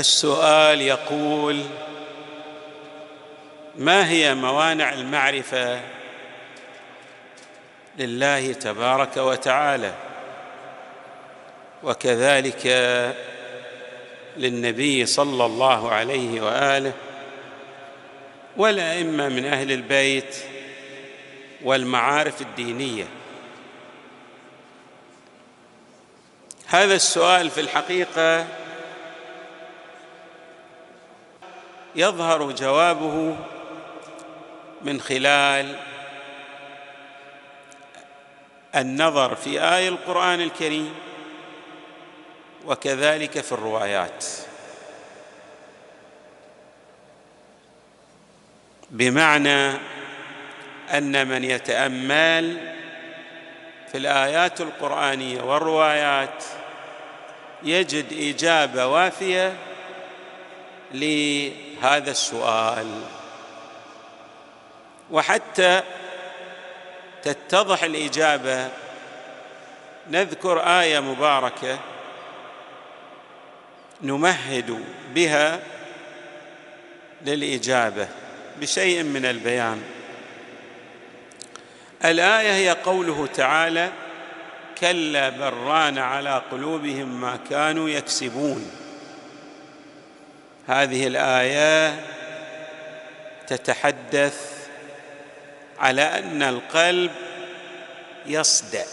السؤال يقول ما هي موانع المعرفة لله تبارك وتعالى؟ وكذلك للنبي صلى الله عليه وآله والأئمة من أهل البيت والمعارف الدينية. هذا السؤال في الحقيقة يظهر جوابه من خلال النظر في آية القرآن الكريم وكذلك في الروايات. بمعنى أن من يتأمل في الآيات القرآنية والروايات يجد إجابة وافية لهذا السؤال. وحتى تتضح الإجابة نذكر آية مباركة نمهد بها للإجابة بشيء من البيان. الآية هي قوله تعالى كلا بران على قلوبهم ما كانوا يكسبون هذه الآية تتحدث على أن القلب يصدأ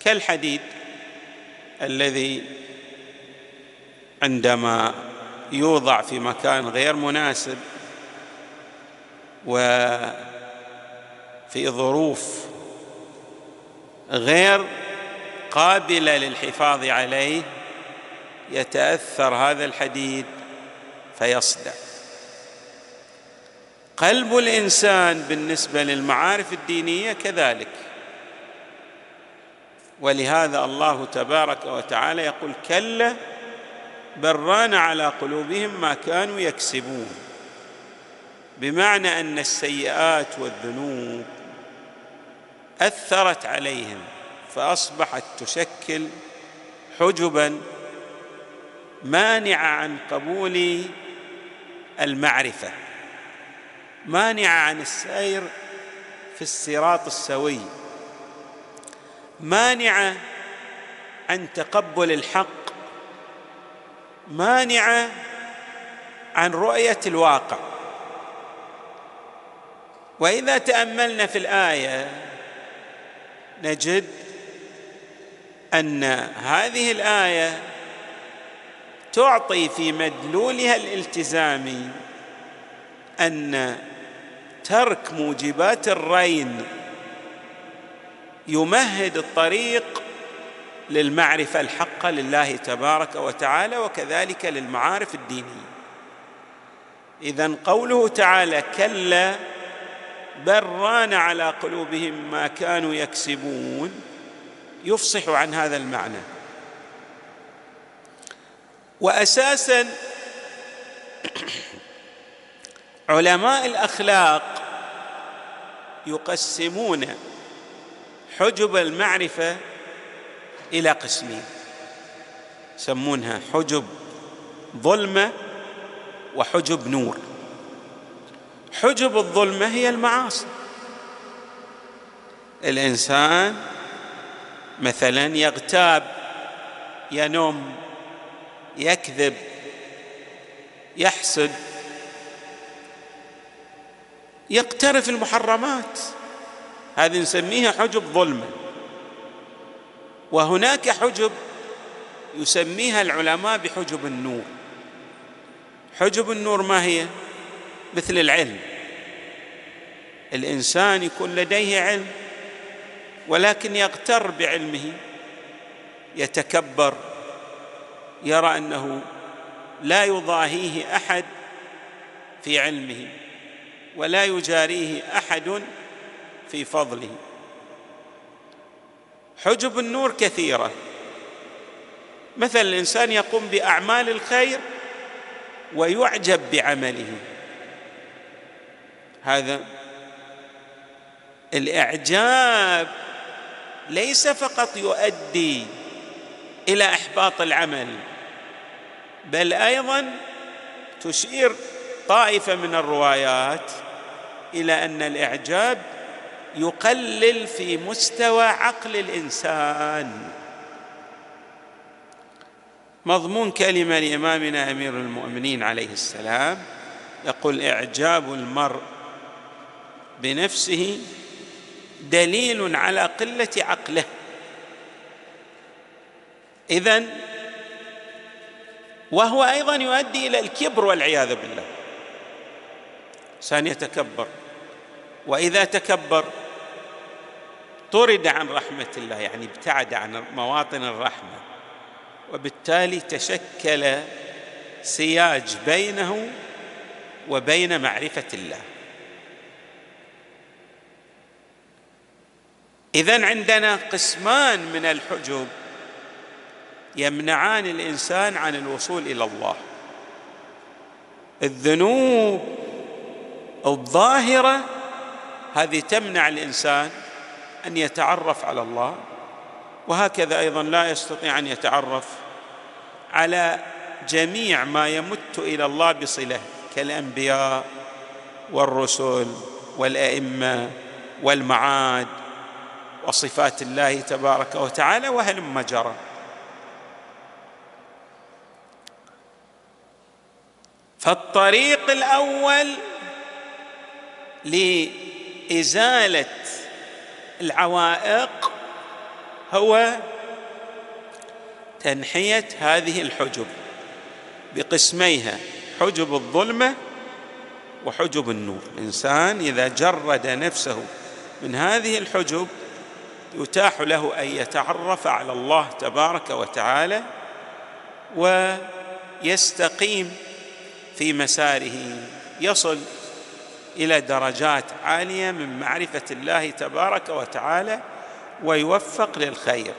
كالحديد الذي عندما يوضع في مكان غير مناسب وفي ظروف غير قابلة للحفاظ عليه يتأثر هذا الحديد فيصدأ قلب الإنسان بالنسبة للمعارف الدينية كذلك. ولهذا الله تبارك وتعالى يقول كلا بران على قلوبهم ما كانوا يكسبون. بمعنى أن السيئات والذنوب أثرت عليهم فأصبحت تشكل حجبا مانعة عن قبول المعرفة. مانعة عن السير في الصراط السوي. مانعة عن تقبل الحق. مانعة عن رؤية الواقع. وإذا تأملنا في الآية نجد أن هذه الآية تعطي في مدلولها الالتزامي أن ترك موجبات الرين يمهد الطريق للمعرفة الحقة لله تبارك وتعالى وكذلك للمعارف الدينية. اذا قوله تعالى كلا بل ران على قلوبهم ما كانوا يكسبون يفصح عن هذا المعنى. واساسا علماء الأخلاق يقسمون حجب المعرفة إلى قسمين يسمونها حجب ظلمة وحجب نور. حجب الظلمة هي المعاصي. الإنسان مثلا يغتاب ينم يكذب يحسد يقترف المحرمات. هذه نسميها حجب ظلمه وهناك حجب يسميها العلماء بحجب النور. حجب النور ما هي؟ مثل العلم. الإنسان يكون لديه علم ولكن يغتر بعلمه يتكبر يرى أنه لا يضاهيه أحد في علمه ولا يجاريه أحد في فضله. حجب النور كثيرة. مثلا الإنسان يقوم بأعمال الخير ويعجب بعمله. هذا الإعجاب ليس فقط يؤدي إلى إحباط العمل بل أيضا تشير طائفة من الروايات إلى أن الإعجاب يقلل في مستوى عقل الإنسان. مضمون كلمة لإمامنا أمير المؤمنين عليه السلام يقول إعجاب المرء بنفسه دليل على قلة عقله. إذن وهو أيضا يؤدي إلى الكبر والعياذ بالله. انسان يتكبر وإذا تكبر طرد عن رحمة الله يعني ابتعد عن مواطن الرحمة. وبالتالي تشكل سياج بينه وبين معرفة الله. اذا عندنا قسمان من الحجب يمنعان الإنسان عن الوصول إلى الله. الذنوب الظاهرة هذه تمنع الإنسان أن يتعرف على الله وهكذا أيضا لا يستطيع أن يتعرف على جميع ما يمت إلى الله بصلة كالأنبياء والرسل والأئمة والمعاد وصفات الله تبارك وتعالى وهلم جرى. فالطريق الأول لإزالة العوائق هو تنحية هذه الحجب بقسميها حجب الظلمة وحجب النور. الإنسان إذا جرد نفسه من هذه الحجب يتاح له أن يتعرف على الله تبارك وتعالى ويستقيم في مساره. يصل إلى درجات عالية من معرفة الله تبارك وتعالى ويوفق للخير.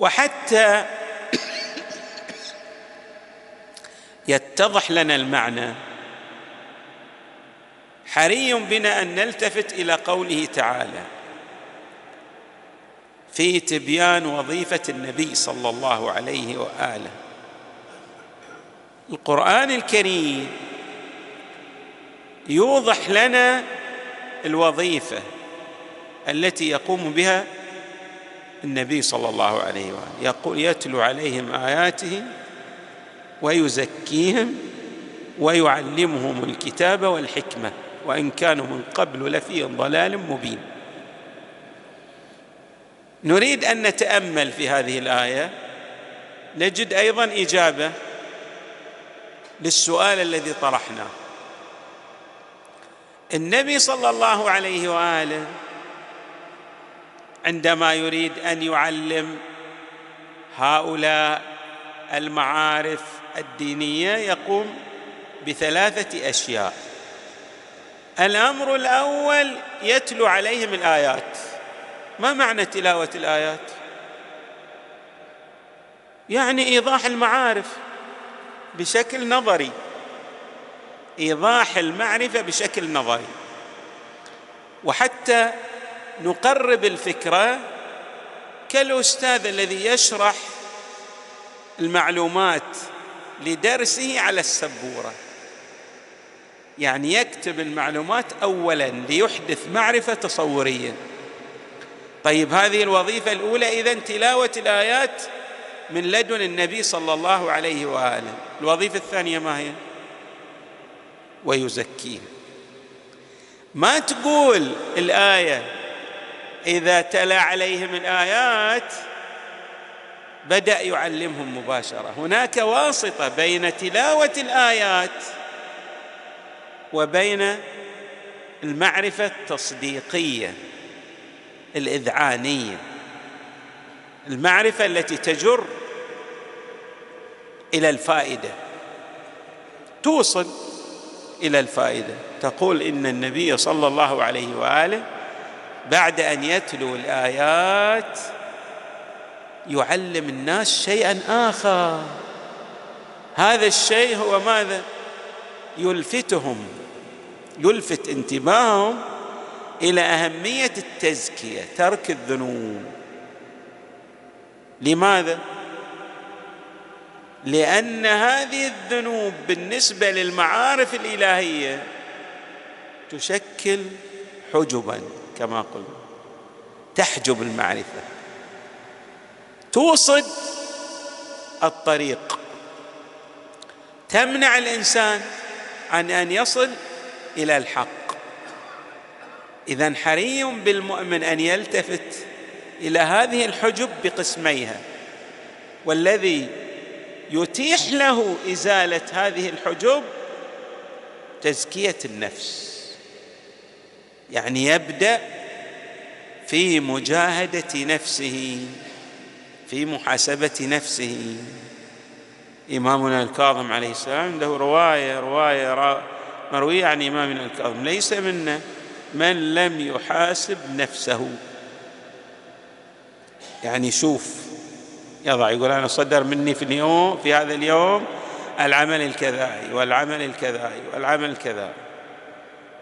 وحتى يتضح لنا المعنى. حري بنا أن نلتفت إلى قوله تعالى في تبيان وظيفة النبي صلى الله عليه وآله. القرآن الكريم يوضح لنا الوظيفة التي يقوم بها النبي صلى الله عليه وآله. يقول يتلو عليهم آياته ويزكيهم ويعلمهم الكتاب والحكمة وإن كانوا من قبل لفي ضلال مبين. نريد أن نتأمل في هذه الآية. نجد أيضا إجابة للسؤال الذي طرحناه. النبي صلى الله عليه وآله عندما يريد أن يعلم هؤلاء المعارف الدينية يقوم بثلاثة أشياء. الأمر الأول يتلو عليهم الآيات. ما معنى تلاوة الآيات؟ يعني إيضاح المعارف. بشكل نظري. إيضاح المعرفة بشكل نظري. وحتى نقرب الفكرة كالأستاذ الذي يشرح المعلومات لدرسه على السبورة. يعني يكتب المعلومات اولا ليحدث معرفة تصوريه طيب هذه الوظيفة الأولى اذا تلاوة الآيات من لدن النبي صلى الله عليه وآله. الوظيفة الثانية ما هي؟ ويزكيه ما تقول الآية إذا تلا عليهم الآيات بدأ يعلمهم مباشرة. هناك واسطة بين تلاوة الآيات وبين المعرفة التصديقية الإذعانية. المعرفة التي تجر إلى الفائدة. توصل إلى الفائدة. تقول إن النبي صلى الله عليه وآله بعد أن يتلو الآيات يعلم الناس شيئا آخر. هذا الشيء هو ماذا؟ يلفتهم يلفت انتباههم إلى أهمية التزكية ترك الذنوب. لماذا؟ لأن هذه الذنوب بالنسبة للمعارف الإلهية تشكل حجبا كما قلنا تحجب المعرفة توصد الطريق تمنع الإنسان عن أن يصل إلى الحق. اذا حري بالمؤمن أن يلتفت إلى هذه الحجب بقسميها. والذي يتيح له إزالة هذه الحجب تزكية النفس. يعني يبدأ في مجاهدة نفسه في محاسبة نفسه. إمامنا الكاظم عليه السلام عنده رواية رواية مروية عن إمامنا الكاظم. ليس منا من لم يحاسب نفسه. يعني شوف يضع يقول أنا صدر مني في اليوم في هذا اليوم العمل الكذائي والعمل الكذائي والعمل الكذائي.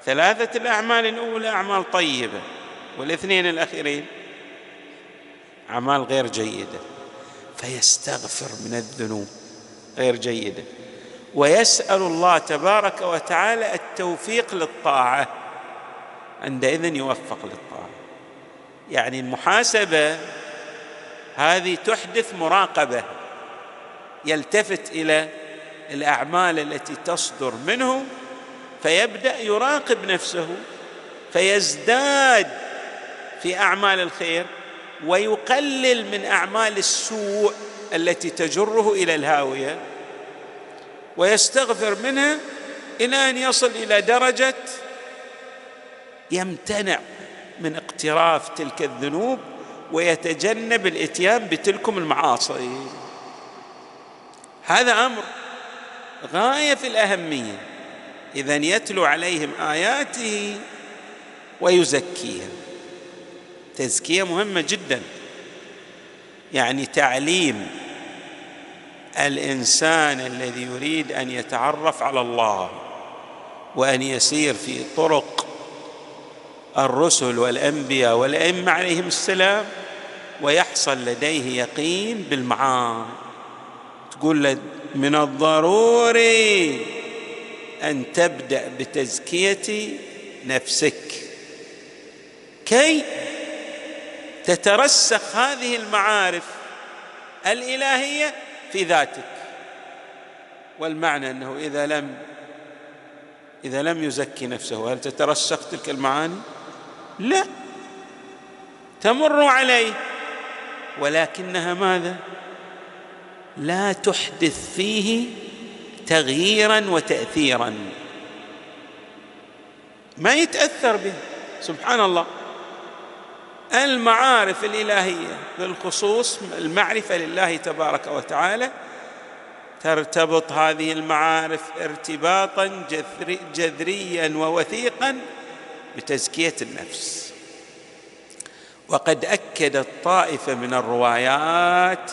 ثلاثة الأعمال الأولى أعمال طيبة والاثنين الأخيرين أعمال غير جيدة. فيستغفر من الذنوب غير جيدة. ويسأل الله تبارك وتعالى التوفيق للطاعة. عندئذ يوفق للطاعة. يعني المحاسبة هذه تحدث مراقبة يلتفت إلى الأعمال التي تصدر منه فيبدأ يراقب نفسه فيزداد في أعمال الخير ويقلل من أعمال السوء التي تجره إلى الهاوية ويستغفر منها إلى أن يصل إلى درجة يمتنع من اقتراف تلك الذنوب ويتجنب الإتيان بتلكم المعاصي. هذا أمر غاية في الأهمية. إذا يتلو عليهم آياته ويزكيهم تزكية مهمة جدا. يعني تعليم الإنسان الذي يريد أن يتعرف على الله وأن يسير في طرق الرسل والأنبياء والأئمة عليهم السلام. ويحصل لديه يقين بالمعاني تقول من الضروري أن تبدأ بتزكية نفسك. كي تترسخ هذه المعارف الإلهية في ذاتك. والمعنى أنه إذا لم إذا لم يزكي نفسه هل تترسخ تلك المعاني؟ لا. تمر عليه. ولكنها ماذا؟ لا تحدث فيه تغييرا وتاثيرا. ما يتأثر به؟ سبحان الله. المعارف الإلهية بالخصوص المعرفة لله تبارك وتعالى ترتبط هذه المعارف ارتباطا جذريا ووثيقا بتزكية النفس. وقد اكدت طائفه من الروايات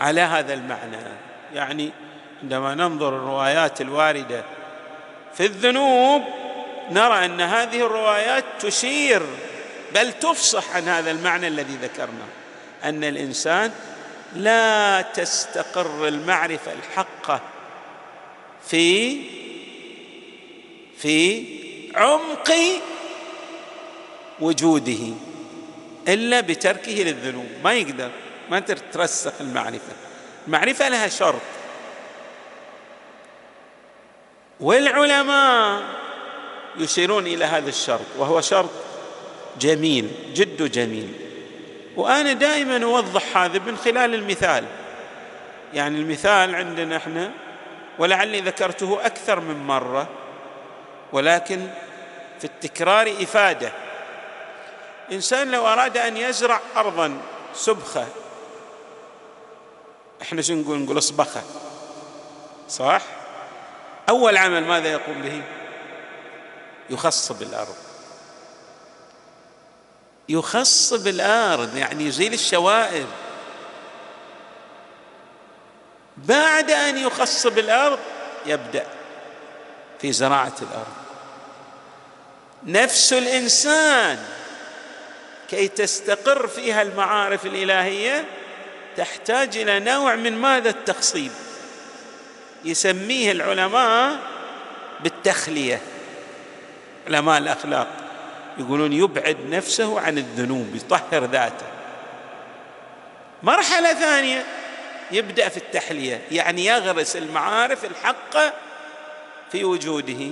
على هذا المعنى. يعني عندما ننظر الروايات الواردة في الذنوب نرى أن هذه الروايات تشير بل تفصح عن هذا المعنى الذي ذكرناه أن الإنسان لا تستقر المعرفة الحقه في في عمق وجوده. إلا بتركه للذنوب. ما يقدر ما ترسخ المعرفة. المعرفة لها شرط. والعلماء يشيرون إلى هذا الشرط وهو شرط جميل جد جميل. وأنا دائما أوضح هذا من خلال المثال. يعني المثال عندنا إحنا ولعلي ذكرته أكثر من مرة ولكن في التكرار إفادة. إنسان لو أراد أن يزرع ارضا سبخة إحنا شو نقول؟ نقول أصبخة. صح؟ أول عمل ماذا يقوم به؟ يخصب الأرض. يخصب الأرض يعني يزيل الشوائب. بعد أن يخصب الأرض يبدأ في زراعة الأرض. نفس الإنسان كي تستقر فيها المعارف الإلهية تحتاج إلى نوع من ماذا التخصيب؟ يسميه العلماء بالتخلية. علماء الأخلاق يقولون يبعد نفسه عن الذنوب يطهر ذاته. مرحلة ثانية يبدأ في التحلية يعني يغرس المعارف الحقة في وجوده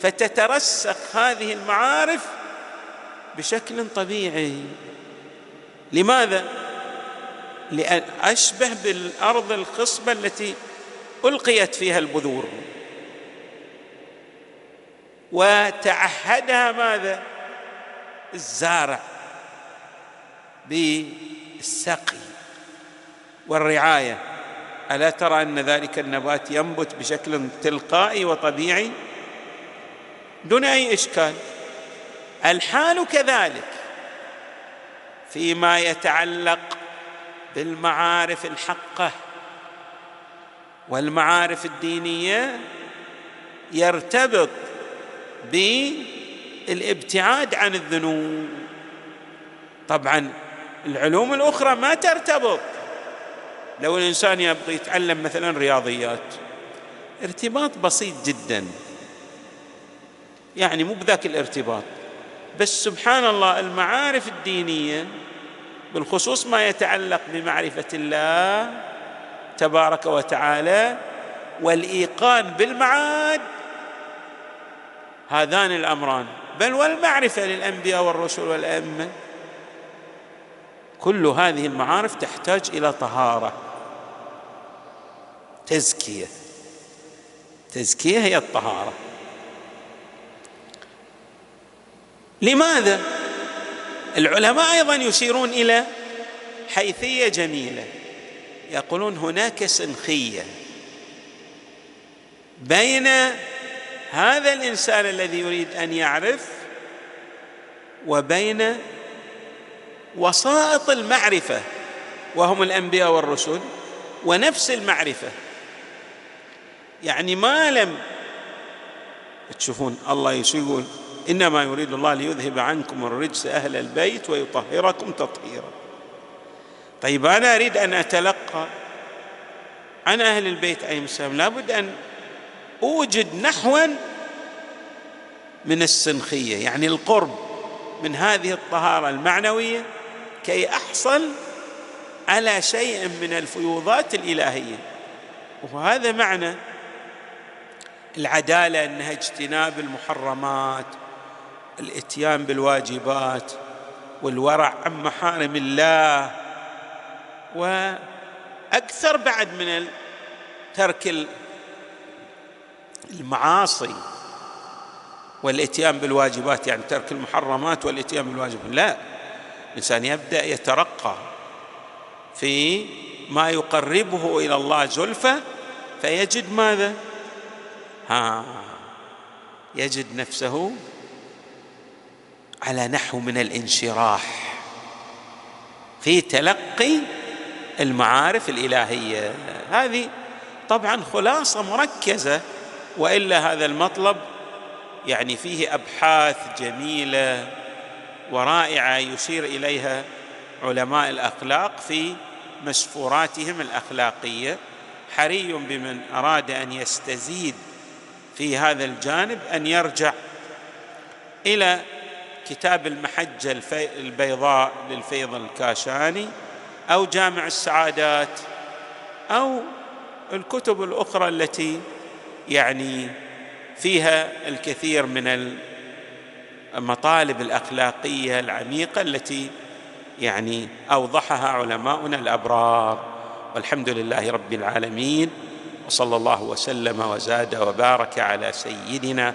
فتترسخ هذه المعارف بشكل طبيعي. لماذا؟ لأن أشبه بالأرض الخصبة التي ألقيت فيها البذور. وتعهدها ماذا؟ الزارع بالسقي والرعاية. ألا ترى أن ذلك النبات ينبت بشكل تلقائي وطبيعي؟ دون أي إشكال. الحال كذلك فيما يتعلق بالمعارف الحقة والمعارف الدينية يرتبط بالابتعاد عن الذنوب. طبعا العلوم الأخرى ما ترتبط. لو الإنسان يبغى يتعلم مثلا رياضيات ارتباط بسيط جدا. يعني مو بذاك الارتباط. بس سبحان الله المعارف الدينية بالخصوص ما يتعلق بمعرفة الله تبارك وتعالى والإيقان بالمعاد هذان الأمران. بل والمعرفة للأنبياء والرسل والأئمة كل هذه المعارف تحتاج إلى طهارة تزكية. تزكية هي الطهارة. لماذا؟ العلماء أيضا يشيرون إلى حيثية جميلة. يقولون هناك سنخيه بين هذا الإنسان الذي يريد أن يعرف وبين وسائط المعرفة وهم الأنبياء والرسل ونفس المعرفة. يعني ما لم تشوفون الله يقول إنما يريد الله ليذهب عنكم الرجس أهل البيت ويطهركم تطهيرا. طيب أنا أريد أن أتلقى عن أهل البيت عليهم السلام لابد أن أوجد نحوا من السنخية يعني القرب من هذه الطهارة المعنوية كي أحصل على شيء من الفيوضات الإلهية. وهذا معنى العدالة أنها اجتناب المحرمات الاتيان بالواجبات والورع عن محارم الله وأكثر بعد من ترك المعاصي والاتيان بالواجبات يعني ترك المحرمات والاتيان بالواجبات. لا الإنسان يبدأ يترقى في ما يقربه إلى الله زلفى فيجد ماذا؟ ها يجد نفسه على نحو من الانشراح في تلقي المعارف الإلهية. هذه طبعا خلاصة مركزة وإلا هذا المطلب يعني فيه أبحاث جميلة ورائعة يشير إليها علماء الأخلاق في مسفوراتهم الأخلاقية. حري بمن أراد أن يستزيد في هذا الجانب أن يرجع إلى كتاب المحجة البيضاء للفيض الكاشاني أو جامع السعادات أو الكتب الأخرى التي يعني فيها الكثير من المطالب الأخلاقية العميقة التي يعني أوضحها علماؤنا الأبرار. والحمد لله رب العالمين. وصلى الله وسلم وزاد وبارك على سيدنا